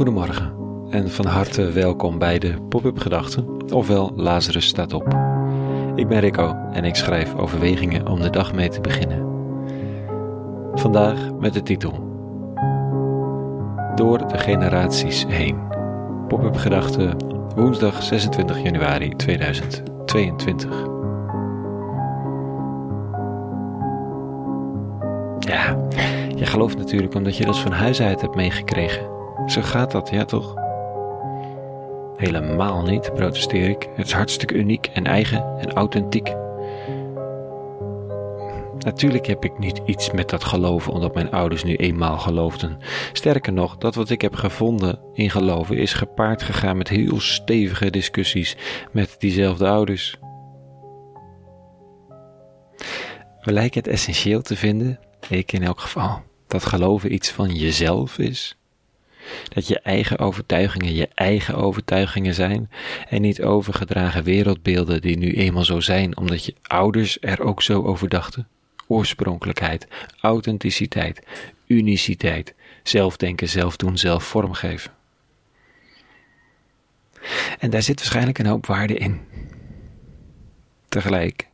Goedemorgen en van harte welkom bij de Pop-up Gedachten, ofwel Lazarus staat op. Ik ben Rico en ik schrijf overwegingen om de dag mee te beginnen. Vandaag met de titel Door de generaties heen. Pop-up Gedachten, woensdag 26 januari 2022. Ja, je gelooft natuurlijk omdat je dat van huis uit hebt meegekregen. Zo gaat dat, ja toch? Helemaal niet, protesteer ik. Het is hartstikke uniek en eigen en authentiek. Natuurlijk heb ik niet iets met dat geloven omdat mijn ouders nu eenmaal geloofden. Sterker nog, dat wat ik heb gevonden in geloven is gepaard gegaan met heel stevige discussies met diezelfde ouders. We lijken het essentieel te vinden, ik in elk geval, dat geloven iets van jezelf is. Dat je eigen overtuigingen je eigen overtuigingen zijn en niet overgedragen wereldbeelden die nu eenmaal zo zijn omdat je ouders er ook zo over dachten. Oorspronkelijkheid, authenticiteit, uniciteit, zelfdenken, zelf doen, zelf vormgeven. En daar zit waarschijnlijk een hoop waarde in. Tegelijk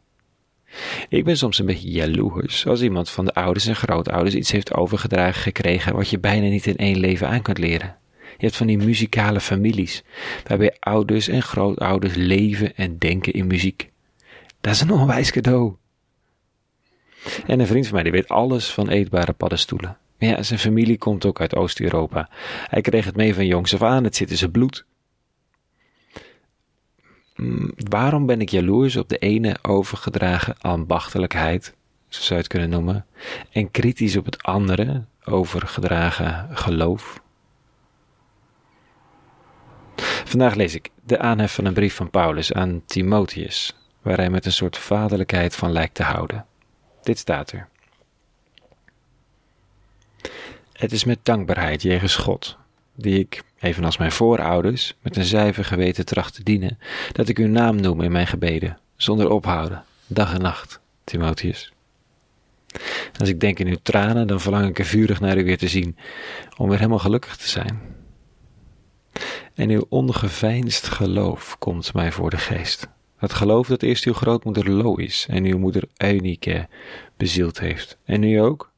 ik ben soms een beetje jaloers als iemand van de ouders en grootouders iets heeft overgedragen gekregen wat je bijna niet in één leven aan kunt leren. Je hebt van die muzikale families, waarbij ouders en grootouders leven en denken in muziek. Dat is een onwijs cadeau. En een vriend van mij die weet alles van eetbare paddenstoelen. Ja, zijn familie komt ook uit Oost-Europa. Hij kreeg het mee van jongs af aan, het zit in zijn bloed. Mm, waarom ben ik jaloers op de ene overgedragen ambachtelijkheid, zo zou je het kunnen noemen, en kritisch op het andere overgedragen geloof? Vandaag lees ik de aanhef van een brief van Paulus aan Timotheus, waar hij met een soort vaderlijkheid van lijkt te houden. Dit staat er. Het is met dankbaarheid jegens God die ik, evenals mijn voorouders, met een zuiver geweten tracht te dienen, dat ik uw naam noem in mijn gebeden, zonder ophouden, dag en nacht, Timotheus. Als ik denk in uw tranen, dan verlang ik er vurig naar u weer te zien, om weer helemaal gelukkig te zijn. En uw ongeveinsd geloof komt mij voor de geest. Het geloof dat eerst uw grootmoeder Lois en uw moeder Eunike bezield heeft. En u ook,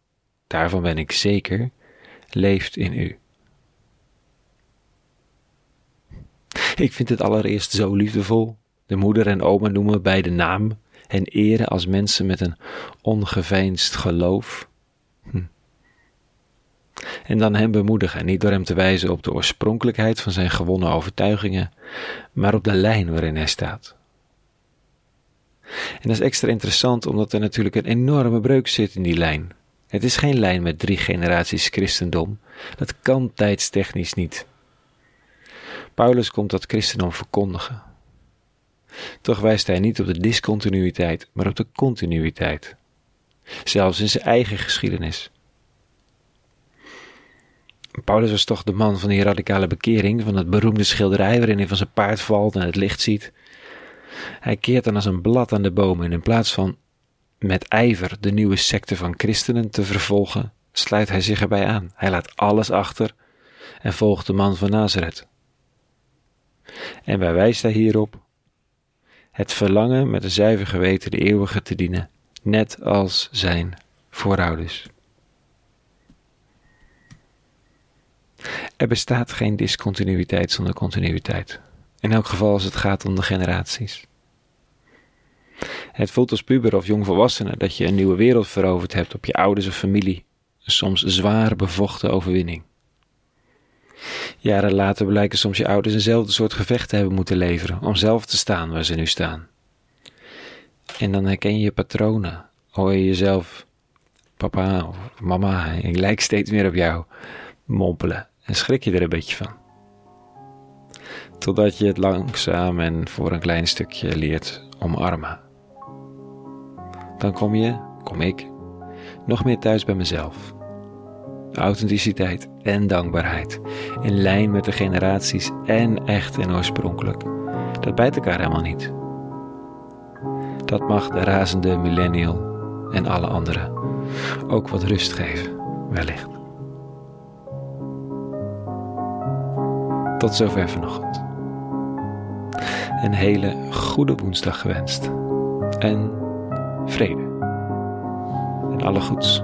daarvan ben ik zeker, leeft in u. Ik vind het allereerst zo liefdevol. De moeder en oma noemen bij de naam en eren als mensen met een ongeveinsd geloof. Hm. En dan hem bemoedigen, niet door hem te wijzen op de oorspronkelijkheid van zijn gewonnen overtuigingen, maar op de lijn waarin hij staat. En dat is extra interessant omdat er natuurlijk een enorme breuk zit in die lijn. Het is geen lijn met drie generaties christendom. Dat kan tijdstechnisch niet. Paulus komt dat christendom verkondigen. Toch wijst hij niet op de discontinuïteit, maar op de continuïteit. Zelfs in zijn eigen geschiedenis. Paulus was toch de man van die radicale bekering, van het beroemde schilderij waarin hij van zijn paard valt en het licht ziet. Hij keert dan als een blad aan de boom en in plaats van met ijver de nieuwe secte van christenen te vervolgen, sluit hij zich erbij aan. Hij laat alles achter en volgt de man van Nazareth. En wijst hij hierop? Het verlangen met een zuiver geweten de eeuwige te dienen, net als zijn voorouders. Er bestaat geen discontinuïteit zonder continuïteit. In elk geval als het gaat om de generaties. Het voelt als puber of jongvolwassene dat je een nieuwe wereld veroverd hebt op je ouders of familie. Een soms zwaar bevochten overwinning. Jaren later blijken soms je ouders eenzelfde soort gevecht te hebben moeten leveren om zelf te staan waar ze nu staan. En dan herken je je patronen, hoor je jezelf, papa of mama, ik lijk steeds meer op jou, mompelen en schrik je er een beetje van. Totdat je het langzaam en voor een klein stukje leert omarmen. Dan kom je, kom ik, nog meer thuis bij mezelf authenticiteit en dankbaarheid. In lijn met de generaties en echt en oorspronkelijk. Dat bijt elkaar helemaal niet. Dat mag de razende millennial en alle anderen ook wat rust geven, wellicht. Tot zover vanochtend. Een hele goede woensdag gewenst. En vrede. En alle goeds.